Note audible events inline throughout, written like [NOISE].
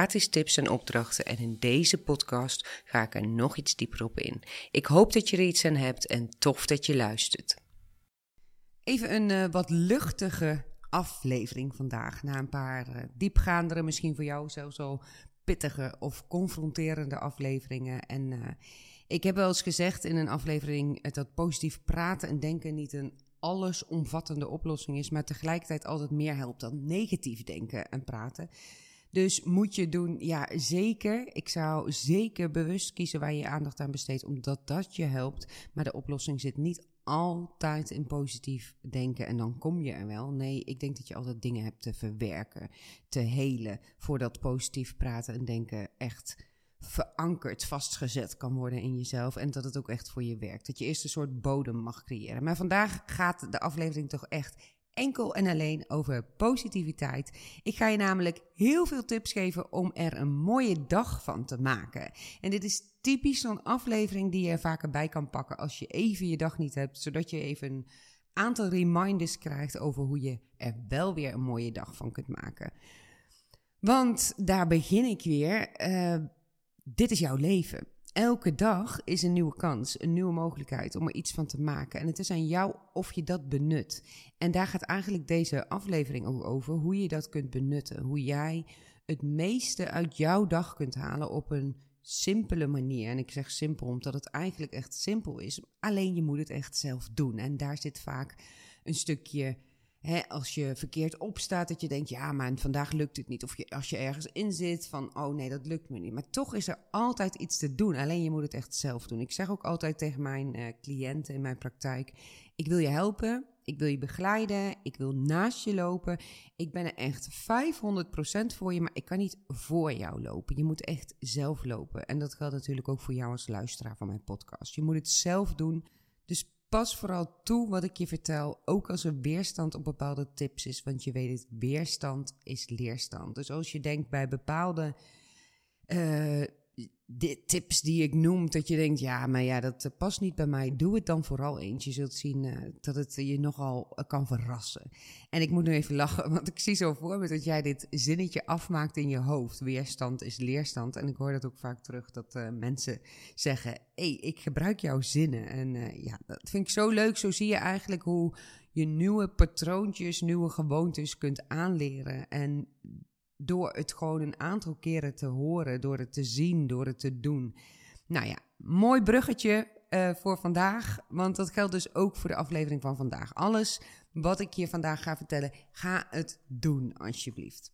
gratis tips en opdrachten en in deze podcast ga ik er nog iets dieper op in. Ik hoop dat je er iets aan hebt en tof dat je luistert. Even een uh, wat luchtige aflevering vandaag. Na een paar uh, diepgaandere, misschien voor jou zelfs al pittige of confronterende afleveringen. En uh, ik heb wel eens gezegd in een aflevering dat positief praten en denken niet een allesomvattende oplossing is, maar tegelijkertijd altijd meer helpt dan negatief denken en praten. Dus moet je doen, ja zeker. Ik zou zeker bewust kiezen waar je, je aandacht aan besteedt, omdat dat je helpt. Maar de oplossing zit niet altijd in positief denken en dan kom je er wel. Nee, ik denk dat je altijd dingen hebt te verwerken, te helen, voordat positief praten en denken echt verankerd, vastgezet kan worden in jezelf en dat het ook echt voor je werkt. Dat je eerst een soort bodem mag creëren. Maar vandaag gaat de aflevering toch echt enkel en alleen over positiviteit. Ik ga je namelijk heel veel tips geven om er een mooie dag van te maken. En dit is typisch zo'n aflevering die je er vaker bij kan pakken als je even je dag niet hebt, zodat je even een aantal reminders krijgt over hoe je er wel weer een mooie dag van kunt maken. Want daar begin ik weer. Uh, dit is jouw leven. Elke dag is een nieuwe kans, een nieuwe mogelijkheid om er iets van te maken. En het is aan jou of je dat benut. En daar gaat eigenlijk deze aflevering ook over, hoe je dat kunt benutten. Hoe jij het meeste uit jouw dag kunt halen op een simpele manier. En ik zeg simpel omdat het eigenlijk echt simpel is. Alleen je moet het echt zelf doen. En daar zit vaak een stukje als je verkeerd opstaat, dat je denkt, ja, maar vandaag lukt het niet. Of je, als je ergens in zit van, oh nee, dat lukt me niet. Maar toch is er altijd iets te doen. Alleen je moet het echt zelf doen. Ik zeg ook altijd tegen mijn uh, cliënten in mijn praktijk, ik wil je helpen. Ik wil je begeleiden. Ik wil naast je lopen. Ik ben er echt 500% voor je, maar ik kan niet voor jou lopen. Je moet echt zelf lopen. En dat geldt natuurlijk ook voor jou als luisteraar van mijn podcast. Je moet het zelf doen. Pas vooral toe wat ik je vertel, ook als er weerstand op bepaalde tips is, want je weet het, weerstand is leerstand. Dus als je denkt bij bepaalde uh, tips die ik noem, dat je denkt, ja, maar ja, dat eh, past niet bij mij, doe het dan vooral eens. Je zult zien uh, dat het je nogal kan verrassen. En ik moet nu even lachen, want ik zie zo voor me dat jij dit zinnetje afmaakt in je hoofd. Weerstand is leerstand. En ik hoor dat ook vaak terug, dat mensen zeggen, hey, ik gebruik jouw zinnen. En ja, dat vind ik zo leuk. Zo zie je eigenlijk hoe je nieuwe patroontjes, nieuwe gewoontes kunt aanleren. En door het gewoon een aantal keren te horen, door het te zien, door het te doen. Nou ja, mooi bruggetje uh, voor vandaag, want dat geldt dus ook voor de aflevering van vandaag. Alles wat ik je vandaag ga vertellen, ga het doen alsjeblieft.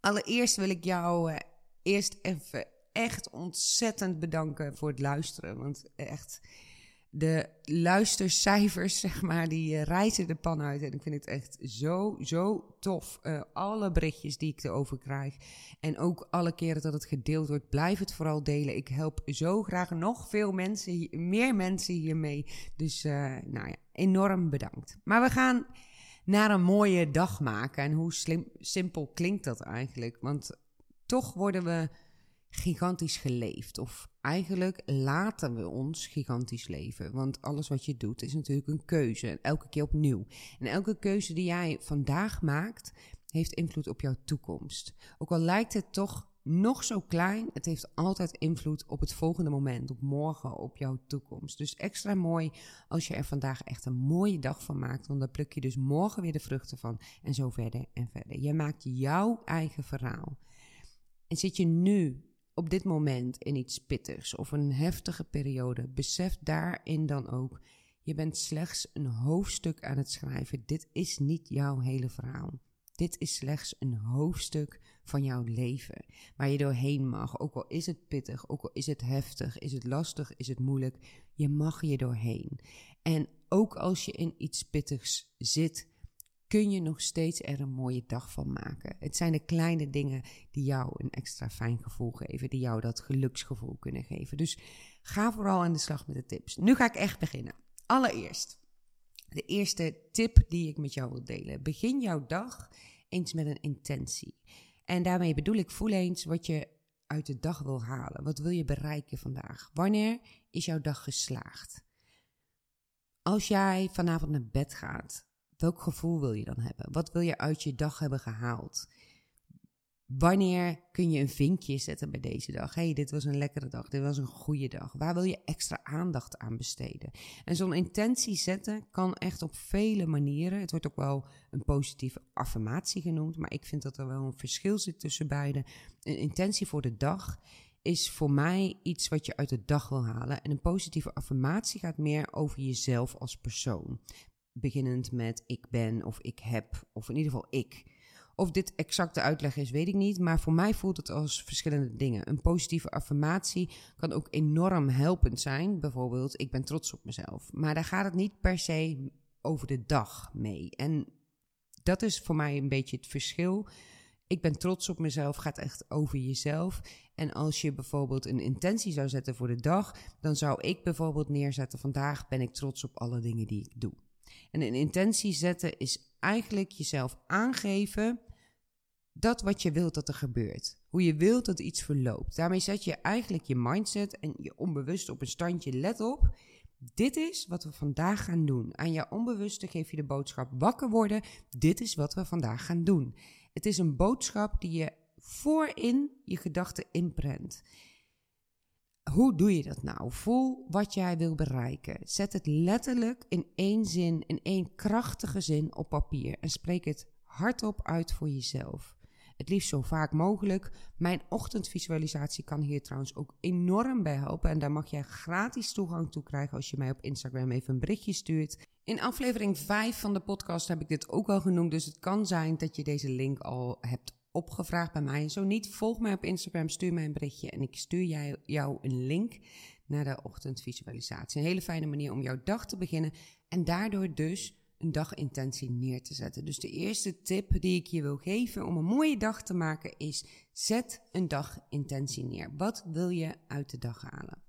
Allereerst wil ik jou uh, eerst even echt ontzettend bedanken voor het luisteren, want echt de luistercijfers, [LAUGHS] zeg maar, die uh, reizen de pan uit. En ik vind het echt zo, zo tof. Uh, alle berichtjes die ik erover krijg. En ook alle keren dat het gedeeld wordt, blijf het vooral delen. Ik help zo graag nog veel mensen, meer mensen hiermee. Dus, uh, nou ja, enorm bedankt. Maar we gaan naar een mooie dag maken. En hoe simpel klinkt dat eigenlijk? Want toch worden we gigantisch geleefd. Of eigenlijk laten we ons gigantisch leven. Want alles wat je doet is natuurlijk een keuze. Elke keer opnieuw. En elke keuze die jij vandaag maakt, heeft invloed op jouw toekomst. Ook al lijkt het toch nog zo klein, het heeft altijd invloed op het volgende moment, op morgen, op jouw toekomst. Dus extra mooi als je er vandaag echt een mooie dag van maakt, want dan pluk je dus morgen weer de vruchten van en zo verder en verder. Je maakt jouw eigen verhaal. En zit je nu op dit moment in iets pittigs of een heftige periode, besef daarin dan ook, je bent slechts een hoofdstuk aan het schrijven. Dit is niet jouw hele verhaal. Dit is slechts een hoofdstuk van jouw leven waar je doorheen mag. Ook al is het pittig, ook al is het heftig, is het lastig, is het moeilijk, je mag je doorheen. En ook als je in iets pittigs zit, kun je nog steeds er een mooie dag van maken. Het zijn de kleine dingen die jou een extra fijn gevoel geven, die jou dat geluksgevoel kunnen geven. Dus ga vooral aan de slag met de tips. Nu ga ik echt beginnen. Allereerst, de eerste tip die ik met jou wil delen. Begin jouw dag eens met een intentie. En daarmee bedoel ik, voel eens wat je uit de dag wil halen. Wat wil je bereiken vandaag? Wanneer is jouw dag geslaagd? Als jij vanavond naar bed gaat, welk gevoel wil je dan hebben? Wat wil je uit je dag hebben gehaald? Wanneer kun je een vinkje zetten bij deze dag? hey, dit was een lekkere dag, dit was een goede dag. Waar wil je extra aandacht aan besteden? En zo'n intentie zetten kan echt op vele manieren. Het wordt ook wel een positieve affirmatie genoemd, maar ik vind dat er wel een verschil zit tussen beide. Een intentie voor de dag is voor mij iets wat je uit de dag wil halen. En een positieve affirmatie gaat meer over jezelf als persoon. Beginnend met ik ben of ik heb, of in ieder geval ik. Of dit exacte uitleg is, weet ik niet. Maar voor mij voelt het als verschillende dingen. Een positieve affirmatie kan ook enorm helpend zijn. Bijvoorbeeld, ik ben trots op mezelf. Maar daar gaat het niet per se over de dag mee. En dat is voor mij een beetje het verschil. Ik ben trots op mezelf gaat echt over jezelf. En als je bijvoorbeeld een intentie zou zetten voor de dag, dan zou ik bijvoorbeeld neerzetten: vandaag ben ik trots op alle dingen die ik doe. En een intentie zetten is eigenlijk jezelf aangeven dat wat je wilt dat er gebeurt. Hoe je wilt dat iets verloopt. Daarmee zet je eigenlijk je mindset en je onbewust op een standje. Let op, dit is wat we vandaag gaan doen. Aan je onbewuste geef je de boodschap wakker worden. Dit is wat we vandaag gaan doen. Het is een boodschap die je voorin je gedachten inprent. Hoe doe je dat nou? Voel wat jij wil bereiken. Zet het letterlijk in één zin, in één krachtige zin op papier en spreek het hardop uit voor jezelf. Het liefst zo vaak mogelijk. Mijn ochtendvisualisatie kan hier trouwens ook enorm bij helpen. En daar mag jij gratis toegang toe krijgen als je mij op Instagram even een berichtje stuurt. In aflevering 5 van de podcast heb ik dit ook al genoemd. Dus het kan zijn dat je deze link al hebt opgevraagd bij mij. Zo niet, volg mij op Instagram, stuur mij een berichtje en ik stuur jij, jou een link naar de ochtendvisualisatie. Een hele fijne manier om jouw dag te beginnen en daardoor dus een dagintentie neer te zetten. Dus de eerste tip die ik je wil geven om een mooie dag te maken is: zet een dagintentie neer. Wat wil je uit de dag halen?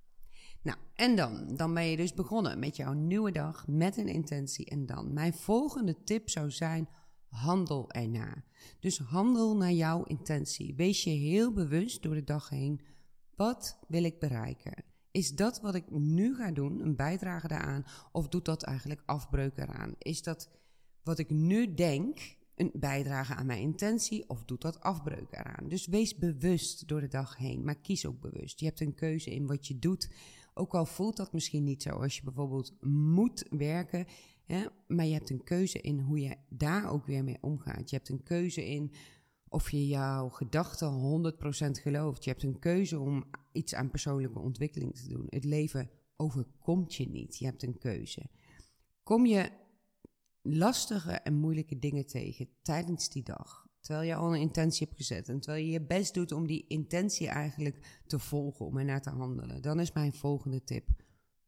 Nou, en dan? Dan ben je dus begonnen met jouw nieuwe dag met een intentie. En dan, mijn volgende tip zou zijn: handel ernaar. Dus handel naar jouw intentie. Wees je heel bewust door de dag heen: wat wil ik bereiken? Is dat wat ik nu ga doen een bijdrage daaraan? Of doet dat eigenlijk afbreuk eraan? Is dat wat ik nu denk een bijdrage aan mijn intentie? Of doet dat afbreuk eraan? Dus wees bewust door de dag heen, maar kies ook bewust. Je hebt een keuze in wat je doet. Ook al voelt dat misschien niet zo als je bijvoorbeeld moet werken. Maar je hebt een keuze in hoe je daar ook weer mee omgaat. Je hebt een keuze in of je jouw gedachten 100% gelooft. Je hebt een keuze om iets aan persoonlijke ontwikkeling te doen. Het leven overkomt je niet. Je hebt een keuze. Kom je lastige en moeilijke dingen tegen tijdens die dag, terwijl je al een intentie hebt gezet en terwijl je je best doet om die intentie eigenlijk te volgen, om ernaar te handelen, dan is mijn volgende tip: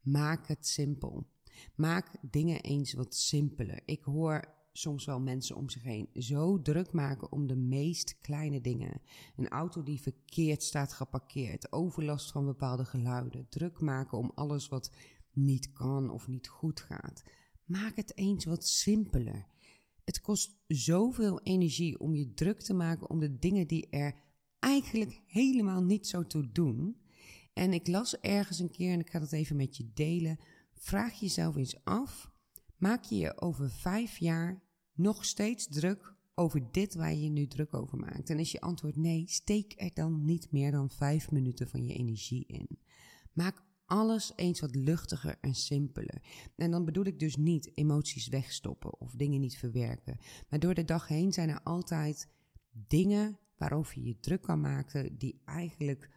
maak het simpel. Maak dingen eens wat simpeler. Ik hoor soms wel mensen om zich heen zo druk maken om de meest kleine dingen. Een auto die verkeerd staat geparkeerd, overlast van bepaalde geluiden, druk maken om alles wat niet kan of niet goed gaat. Maak het eens wat simpeler. Het kost zoveel energie om je druk te maken om de dingen die er eigenlijk helemaal niet zo toe doen. En ik las ergens een keer, en ik ga dat even met je delen. Vraag jezelf eens af Maak je je over vijf jaar nog steeds druk over dit waar je je nu druk over maakt? En is je antwoord nee, steek er dan niet meer dan vijf minuten van je energie in. Maak alles eens wat luchtiger en simpeler. En dan bedoel ik dus niet emoties wegstoppen of dingen niet verwerken. Maar door de dag heen zijn er altijd dingen waarover je je druk kan maken, die eigenlijk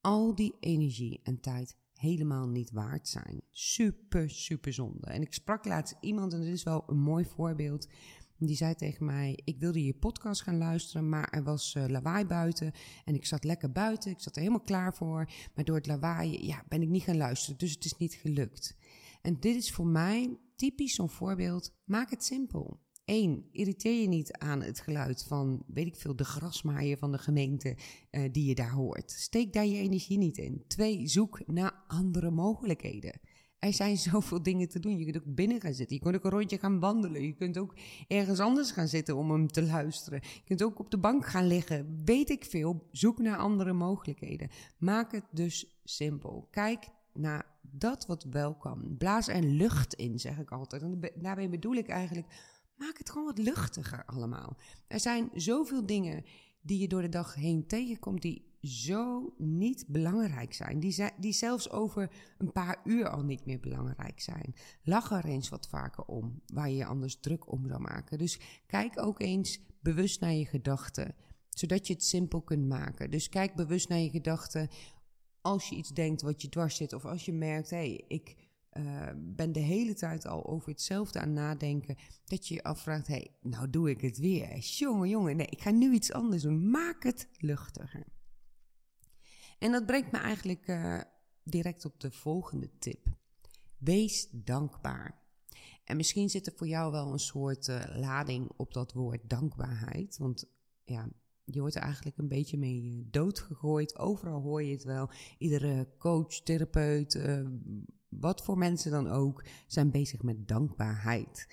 al die energie en tijd helemaal niet waard zijn. Super, super zonde. En ik sprak laatst iemand, en dit is wel een mooi voorbeeld. Die zei tegen mij: Ik wilde je podcast gaan luisteren, maar er was uh, lawaai buiten. En ik zat lekker buiten, ik zat er helemaal klaar voor. Maar door het lawaai ja, ben ik niet gaan luisteren, dus het is niet gelukt. En dit is voor mij typisch zo'n voorbeeld. Maak het simpel. Eén, irriteer je niet aan het geluid van, weet ik veel, de grasmaaier van de gemeente uh, die je daar hoort. Steek daar je energie niet in. Twee, zoek naar andere mogelijkheden. Er zijn [LAUGHS] zoveel dingen te doen. Je kunt ook binnen gaan zitten. Je kunt ook een rondje gaan wandelen. Je kunt ook ergens anders gaan zitten om hem te luisteren. Je kunt ook op de bank gaan liggen. Weet ik veel. Zoek naar andere mogelijkheden. Maak het dus simpel. Kijk naar dat wat wel kan. Blaas er lucht in, zeg ik altijd. En daarbij bedoel ik eigenlijk. Maak het gewoon wat luchtiger allemaal. Er zijn zoveel dingen die je door de dag heen tegenkomt die zo niet belangrijk zijn. Die, die zelfs over een paar uur al niet meer belangrijk zijn. Lach er eens wat vaker om, waar je je anders druk om zou maken. Dus kijk ook eens bewust naar je gedachten, zodat je het simpel kunt maken. Dus kijk bewust naar je gedachten als je iets denkt wat je dwars zit, of als je merkt, hé, hey, ik uh, ben de hele tijd al over hetzelfde aan nadenken. Dat je je afvraagt, hé, hey, nou doe ik het weer. Jongen, jongen, nee, ik ga nu iets anders doen. Maak het luchtiger. En dat brengt me eigenlijk uh, direct op de volgende tip. Wees dankbaar. En misschien zit er voor jou wel een soort uh, lading op dat woord dankbaarheid. Want ja, je wordt er eigenlijk een beetje mee eh, doodgegooid. Overal hoor je het wel. Iedere coach, therapeut, wat voor mensen dan ook, zijn bezig met dankbaarheid.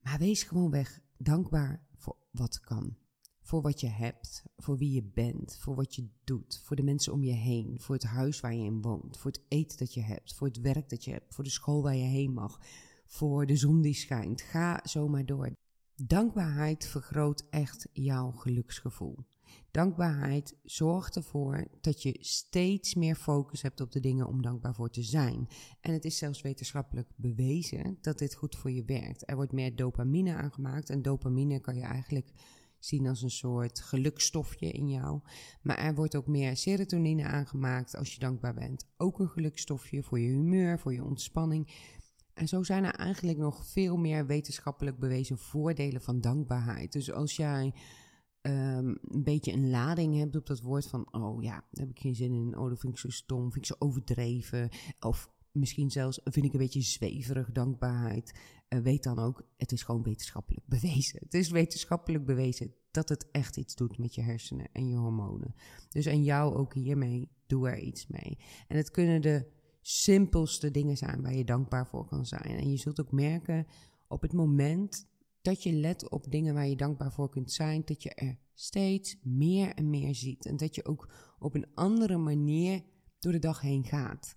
Maar wees gewoon weg dankbaar voor wat kan. Voor wat je hebt, voor wie je bent, voor wat je doet, voor de mensen om je heen, voor het huis waar je in woont, voor het eten dat je hebt, voor het werk dat je hebt, voor de school waar je heen mag, voor de zon die schijnt. Ga zomaar door. Dankbaarheid vergroot echt jouw geluksgevoel. Dankbaarheid zorgt ervoor dat je steeds meer focus hebt op de dingen om dankbaar voor te zijn. En het is zelfs wetenschappelijk bewezen dat dit goed voor je werkt. Er wordt meer dopamine aangemaakt en dopamine kan je eigenlijk zien als een soort gelukstofje in jou. Maar er wordt ook meer serotonine aangemaakt als je dankbaar bent. Ook een gelukstofje voor je humeur, voor je ontspanning. En zo zijn er eigenlijk nog veel meer wetenschappelijk bewezen voordelen van dankbaarheid. Dus als jij um, een beetje een lading hebt op dat woord van, oh ja, heb ik geen zin in, oh dat vind ik zo stom, vind ik zo overdreven, of misschien zelfs vind ik een beetje zweverig dankbaarheid, uh, weet dan ook, het is gewoon wetenschappelijk bewezen. Het is wetenschappelijk bewezen dat het echt iets doet met je hersenen en je hormonen. Dus en jou ook hiermee, doe er iets mee. En het kunnen de simpelste dingen zijn waar je dankbaar voor kan zijn. En je zult ook merken op het moment dat je let op dingen waar je dankbaar voor kunt zijn, dat je er steeds meer en meer ziet. En dat je ook op een andere manier door de dag heen gaat.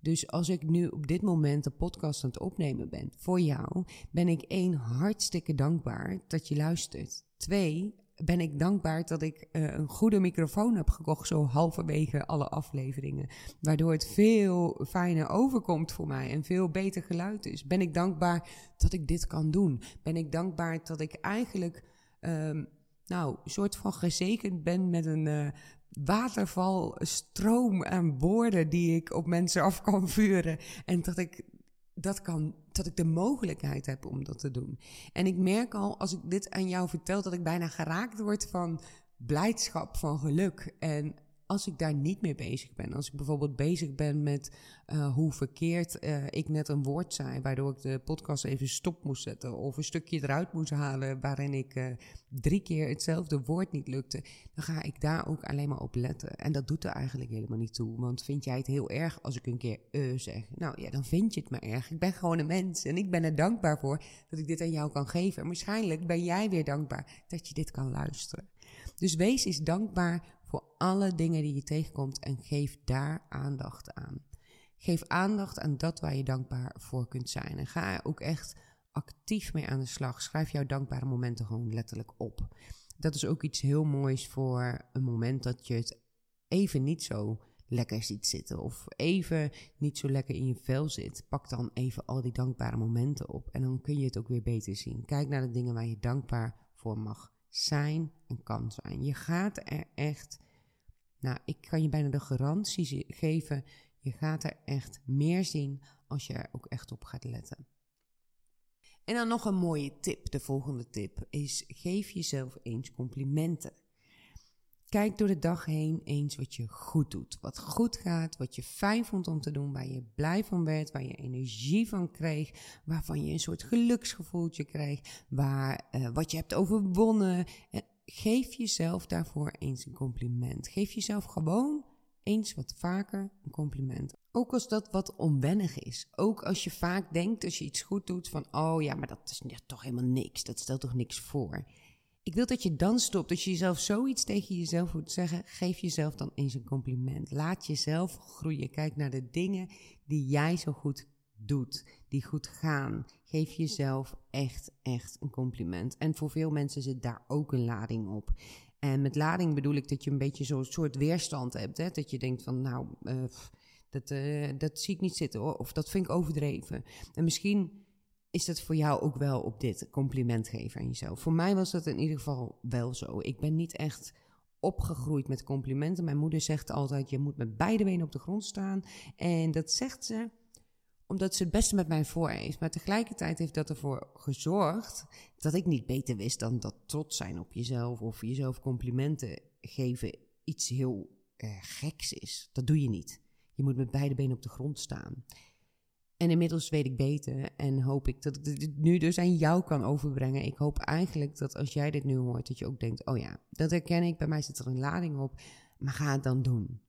Dus als ik nu op dit moment de podcast aan het opnemen ben voor jou, ben ik één hartstikke dankbaar dat je luistert. Twee, ben ik dankbaar dat ik uh, een goede microfoon heb gekocht, zo halverwege alle afleveringen. Waardoor het veel fijner overkomt voor mij en veel beter geluid is. Ben ik dankbaar dat ik dit kan doen? Ben ik dankbaar dat ik eigenlijk, um, nou, een soort van gezekend ben met een uh, waterval, stroom aan woorden die ik op mensen af kan vuren. En dat ik dat kan, dat ik de mogelijkheid heb om dat te doen. En ik merk al, als ik dit aan jou vertel, dat ik bijna geraakt word van blijdschap, van geluk. En als ik daar niet mee bezig ben, als ik bijvoorbeeld bezig ben met uh, hoe verkeerd uh, ik net een woord zei, waardoor ik de podcast even stop moest zetten of een stukje eruit moest halen waarin ik uh, drie keer hetzelfde woord niet lukte, dan ga ik daar ook alleen maar op letten. En dat doet er eigenlijk helemaal niet toe, want vind jij het heel erg als ik een keer uh zeg? Nou ja, dan vind je het maar erg. Ik ben gewoon een mens en ik ben er dankbaar voor dat ik dit aan jou kan geven. En waarschijnlijk ben jij weer dankbaar dat je dit kan luisteren. Dus wees eens dankbaar voor alle dingen die je tegenkomt en geef daar aandacht aan. Geef aandacht aan dat waar je dankbaar voor kunt zijn. En ga er ook echt actief mee aan de slag. Schrijf jouw dankbare momenten gewoon letterlijk op. Dat is ook iets heel moois voor een moment dat je het even niet zo lekker ziet zitten of even niet zo lekker in je vel zit. Pak dan even al die dankbare momenten op en dan kun je het ook weer beter zien. Kijk naar de dingen waar je dankbaar voor mag zijn en kan zijn. Je gaat er echt, nou, ik kan je bijna de garantie geven, je gaat er echt meer zien als je er ook echt op gaat letten. En dan nog een mooie tip. De volgende tip is: geef jezelf eens complimenten. Kijk door de dag heen eens wat je goed doet. Wat goed gaat, wat je fijn vond om te doen, waar je blij van werd, waar je energie van kreeg, waarvan je een soort geluksgevoeltje kreeg, waar, uh, wat je hebt overwonnen. En geef jezelf daarvoor eens een compliment. Geef jezelf gewoon eens wat vaker een compliment. Ook als dat wat onwennig is. Ook als je vaak denkt, als je iets goed doet, van oh ja, maar dat is toch helemaal niks. Dat stelt toch niks voor. Ik wil dat je dan stopt. Als je jezelf zoiets tegen jezelf moet zeggen, geef jezelf dan eens een compliment. Laat jezelf groeien. Kijk naar de dingen die jij zo goed doet, die goed gaan. Geef jezelf echt, echt een compliment. En voor veel mensen zit daar ook een lading op. En met lading bedoel ik dat je een beetje zo'n soort weerstand hebt. Hè? Dat je denkt van, nou, uh, dat, uh, dat zie ik niet zitten. Of dat vind ik overdreven. En misschien is dat voor jou ook wel op dit compliment geven aan jezelf. Voor mij was dat in ieder geval wel zo. Ik ben niet echt opgegroeid met complimenten. Mijn moeder zegt altijd: je moet met beide benen op de grond staan. En dat zegt ze omdat ze het beste met mij voor heeft. Maar tegelijkertijd heeft dat ervoor gezorgd dat ik niet beter wist dan dat trots zijn op jezelf of jezelf complimenten geven iets heel uh, geks is. Dat doe je niet. Je moet met beide benen op de grond staan. En inmiddels weet ik beter en hoop ik dat ik dit nu dus aan jou kan overbrengen. Ik hoop eigenlijk dat als jij dit nu hoort, dat je ook denkt: oh ja, dat herken ik, bij mij zit er een lading op, maar ga het dan doen.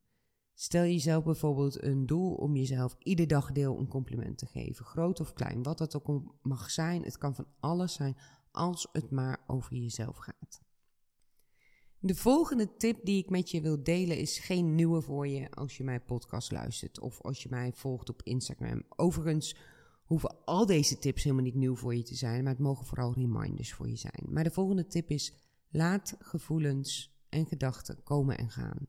Stel jezelf bijvoorbeeld een doel om jezelf iedere dag deel een compliment te geven, groot of klein, wat dat ook mag zijn. Het kan van alles zijn, als het maar over jezelf gaat. De volgende tip die ik met je wil delen is geen nieuwe voor je als je mijn podcast luistert of als je mij volgt op Instagram. Overigens hoeven al deze tips helemaal niet nieuw voor je te zijn, maar het mogen vooral reminders voor je zijn. Maar de volgende tip is: laat gevoelens en gedachten komen en gaan.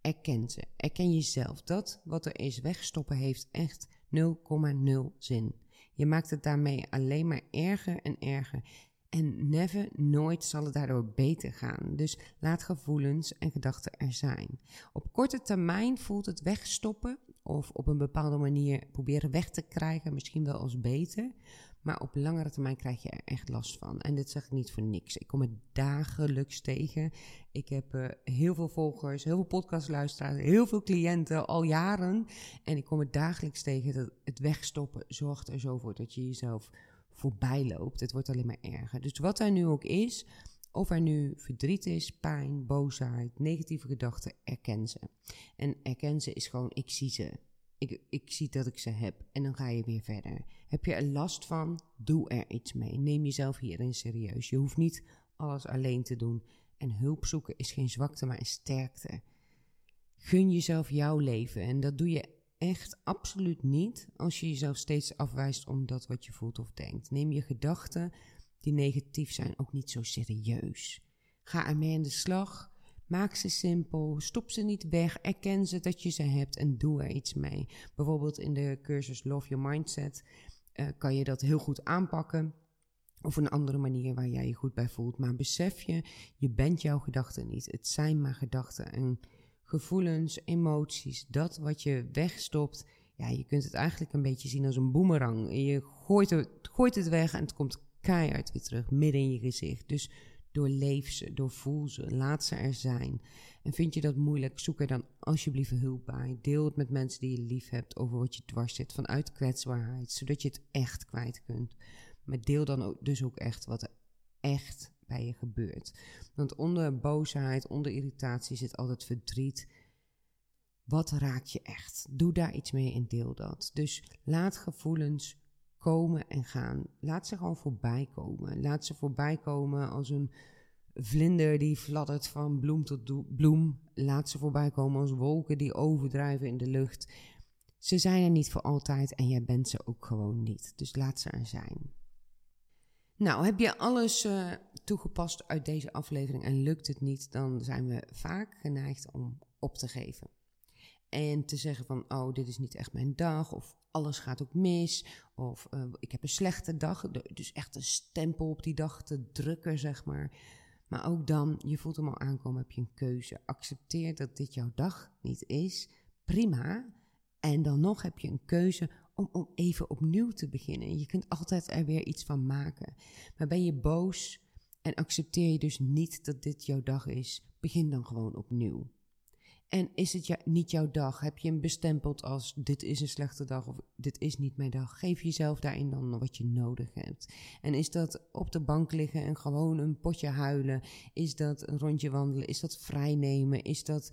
Erken ze. Erken jezelf. Dat wat er is wegstoppen heeft echt 0,0 zin. Je maakt het daarmee alleen maar erger en erger. En never, nooit zal het daardoor beter gaan. Dus laat gevoelens en gedachten er zijn. Op korte termijn voelt het wegstoppen of op een bepaalde manier proberen weg te krijgen misschien wel als beter. Maar op langere termijn krijg je er echt last van. En dit zeg ik niet voor niks. Ik kom het dagelijks tegen. Ik heb uh, heel veel volgers, heel veel podcastluisteraars, heel veel cliënten al jaren. En ik kom het dagelijks tegen dat het wegstoppen zorgt er zo voor dat je jezelf voorbij loopt. Het wordt alleen maar erger. Dus wat er nu ook is, of er nu verdriet is, pijn, boosheid, negatieve gedachten, erken ze. En erken ze is gewoon, ik zie ze. Ik, ik zie dat ik ze heb. En dan ga je weer verder. Heb je er last van? Doe er iets mee. Neem jezelf hierin serieus. Je hoeft niet alles alleen te doen. En hulp zoeken is geen zwakte, maar een sterkte. Gun jezelf jouw leven. En dat doe je echt absoluut niet als je jezelf steeds afwijst om dat wat je voelt of denkt. Neem je gedachten die negatief zijn ook niet zo serieus. Ga ermee aan de slag. Maak ze simpel. Stop ze niet weg. Erken ze dat je ze hebt en doe er iets mee. Bijvoorbeeld in de cursus Love Your Mindset uh, kan je dat heel goed aanpakken. Of een andere manier waar jij je goed bij voelt. Maar besef je, je bent jouw gedachten niet. Het zijn maar gedachten. En gevoelens, emoties, dat wat je wegstopt. Ja, je kunt het eigenlijk een beetje zien als een boemerang. Je gooit het, gooit het weg en het komt keihard weer terug, midden in je gezicht. Dus doorleef ze, doorvoel ze, laat ze er zijn. En vind je dat moeilijk, zoek er dan alsjeblieft hulp bij. Deel het met mensen die je lief hebt over wat je dwars zit, vanuit kwetsbaarheid, zodat je het echt kwijt kunt. Maar deel dan ook, dus ook echt wat er echt je gebeurt. Want onder boosheid, onder irritatie zit altijd verdriet. Wat raakt je echt? Doe daar iets mee en deel dat. Dus laat gevoelens komen en gaan. Laat ze gewoon voorbij komen. Laat ze voorbij komen als een vlinder die fladdert van bloem tot bloem. Laat ze voorbij komen als wolken die overdrijven in de lucht. Ze zijn er niet voor altijd en jij bent ze ook gewoon niet. Dus laat ze er zijn. Nou, heb je alles uh, toegepast uit deze aflevering en lukt het niet, dan zijn we vaak geneigd om op te geven. En te zeggen van, oh, dit is niet echt mijn dag, of alles gaat ook mis, of uh, ik heb een slechte dag. Dus echt een stempel op die dag te drukken, zeg maar. Maar ook dan, je voelt hem al aankomen, heb je een keuze. Accepteer dat dit jouw dag niet is, prima. En dan nog heb je een keuze om, even opnieuw te beginnen. Je kunt altijd er weer iets van maken. Maar ben je boos en accepteer je dus niet dat dit jouw dag is, begin dan gewoon opnieuw. En is het niet jouw dag? Heb je hem bestempeld als dit is een slechte dag of dit is niet mijn dag? Geef jezelf daarin dan wat je nodig hebt. En is dat op de bank liggen en gewoon een potje huilen? Is dat een rondje wandelen? Is dat vrijnemen? Is dat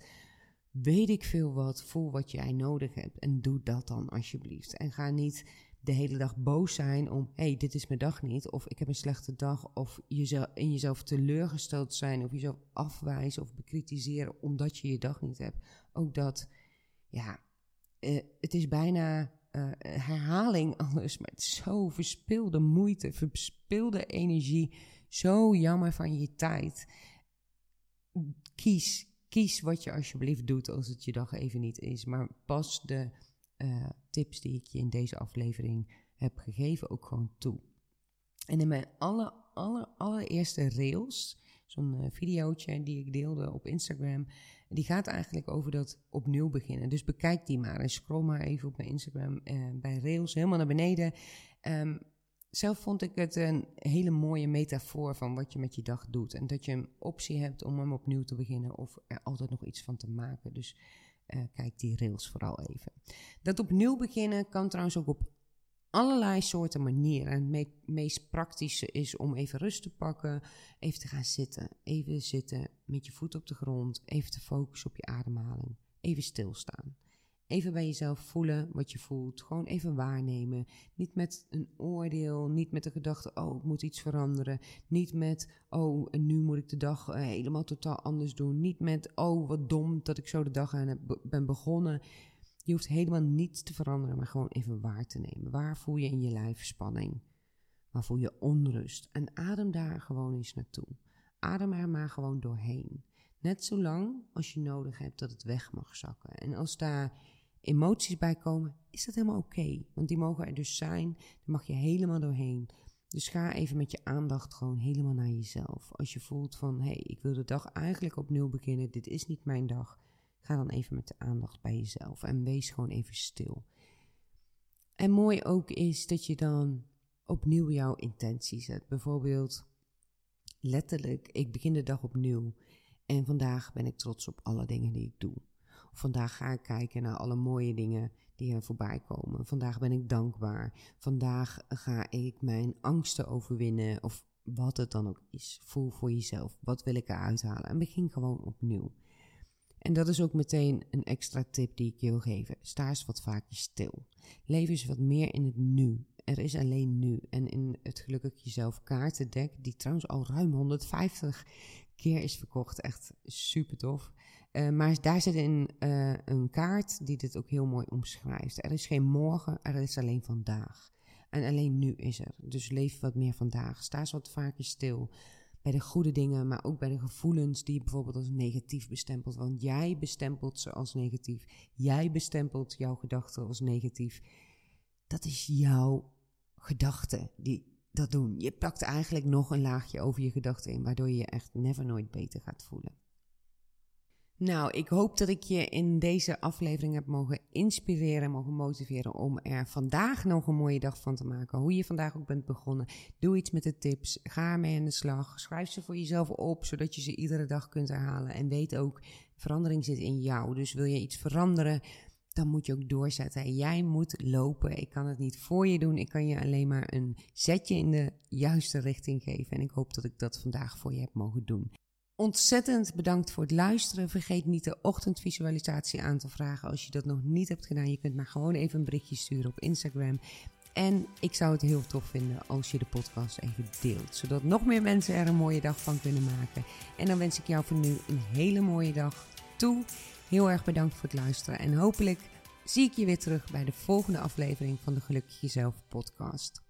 weet ik veel wat? Voel wat jij nodig hebt en doe dat dan alsjeblieft. En ga niet de hele dag boos zijn om, hé, hey, dit is mijn dag niet, of ik heb een slechte dag, of jezelf, in jezelf teleurgesteld zijn, of jezelf afwijzen of bekritiseren omdat je je dag niet hebt. Ook dat, ja, uh, het is bijna uh, herhaling [LAUGHS] alles, maar het is zo verspilde moeite, verspilde energie, zo jammer van je tijd. Kies, kies wat je alsjeblieft doet als het je dag even niet is, maar pas de uh, tips die ik je in deze aflevering heb gegeven ook gewoon toe. En in mijn aller, aller, allereerste rails, zo'n uh, videootje die ik deelde op Instagram, die gaat eigenlijk over dat opnieuw beginnen. Dus bekijk die maar en scroll maar even op mijn Instagram uh, bij rails helemaal naar beneden. Um, zelf vond ik het een hele mooie metafoor van wat je met je dag doet. En dat je een optie hebt om hem opnieuw te beginnen of er altijd nog iets van te maken. Dus uh, kijk die rails vooral even. Dat opnieuw beginnen kan trouwens ook op allerlei soorten manieren. En het meest praktische is om even rust te pakken, even te gaan zitten. Even zitten met je voet op de grond, even te focussen op je ademhaling, even stilstaan. Even bij jezelf voelen wat je voelt. Gewoon even waarnemen. Niet met een oordeel. Niet met de gedachte: oh, ik moet iets veranderen. Niet met: oh, nu moet ik de dag eh, helemaal totaal anders doen. Niet met: oh, wat dom dat ik zo de dag aan heb, ben begonnen. Je hoeft helemaal niets te veranderen, maar gewoon even waar te nemen. Waar voel je in je lijf spanning? Waar voel je onrust? En adem daar gewoon eens naartoe. Adem er maar gewoon doorheen. Net zolang als je nodig hebt dat het weg mag zakken. En als daar emoties bij komen, is dat helemaal oké. want die mogen er dus zijn, daar mag je helemaal doorheen. Dus ga even met je aandacht gewoon helemaal naar jezelf. Als je voelt van, hé, hey, ik wil de dag eigenlijk opnieuw beginnen, dit is niet mijn dag. Ga dan even met de aandacht bij jezelf en wees gewoon even stil. En mooi ook is dat je dan opnieuw jouw intentie zet. Bijvoorbeeld, letterlijk, ik begin de dag opnieuw. En vandaag ben ik trots op alle dingen die ik doe. Vandaag ga ik kijken naar alle mooie dingen die er voorbij komen. Vandaag ben ik dankbaar. Vandaag ga ik mijn angsten overwinnen. Of wat het dan ook is. Voel voor jezelf. Wat wil ik eruit halen? En begin gewoon opnieuw. En dat is ook meteen een extra tip die ik je wil geven. Sta eens wat vaker stil. Leef eens wat meer in het nu. Er is alleen nu. En in het Gelukkig Jezelf kaartendek, die trouwens al ruim 150 keer is verkocht. Echt super tof. Uh, maar daar zit in uh, een kaart die dit ook heel mooi omschrijft. Er is geen morgen, er is alleen vandaag. En alleen nu is er. Dus leef wat meer vandaag. Sta eens wat vaker stil bij de goede dingen, maar ook bij de gevoelens die je bijvoorbeeld als negatief bestempelt. Want jij bestempelt ze als negatief. Jij bestempelt jouw gedachten als negatief. Dat is jouw gedachte die dat doen. Je plakt eigenlijk nog een laagje over je gedachten in, waardoor je je echt never nooit beter gaat voelen. Nou, ik hoop dat ik je in deze aflevering heb mogen inspireren, mogen motiveren om er vandaag nog een mooie dag van te maken. Hoe je vandaag ook bent begonnen. Doe iets met de tips. Ga ermee aan de slag. Schrijf ze voor jezelf op, zodat je ze iedere dag kunt herhalen. En weet ook, verandering zit in jou. Dus wil je iets veranderen, dan moet je ook doorzetten. Jij moet lopen. Ik kan het niet voor je doen. Ik kan je alleen maar een zetje in de juiste richting geven. En ik hoop dat ik dat vandaag voor je heb mogen doen. Ontzettend bedankt voor het luisteren. Vergeet niet de ochtendvisualisatie aan te vragen als je dat nog niet hebt gedaan. Je kunt maar gewoon even een berichtje sturen op Instagram. En ik zou het heel tof vinden als je de podcast even deelt, zodat nog meer mensen er een mooie dag van kunnen maken. En dan wens ik jou voor nu een hele mooie dag toe. Heel erg bedankt voor het luisteren en hopelijk zie ik je weer terug bij de volgende aflevering van de Gelukkig Jezelf podcast.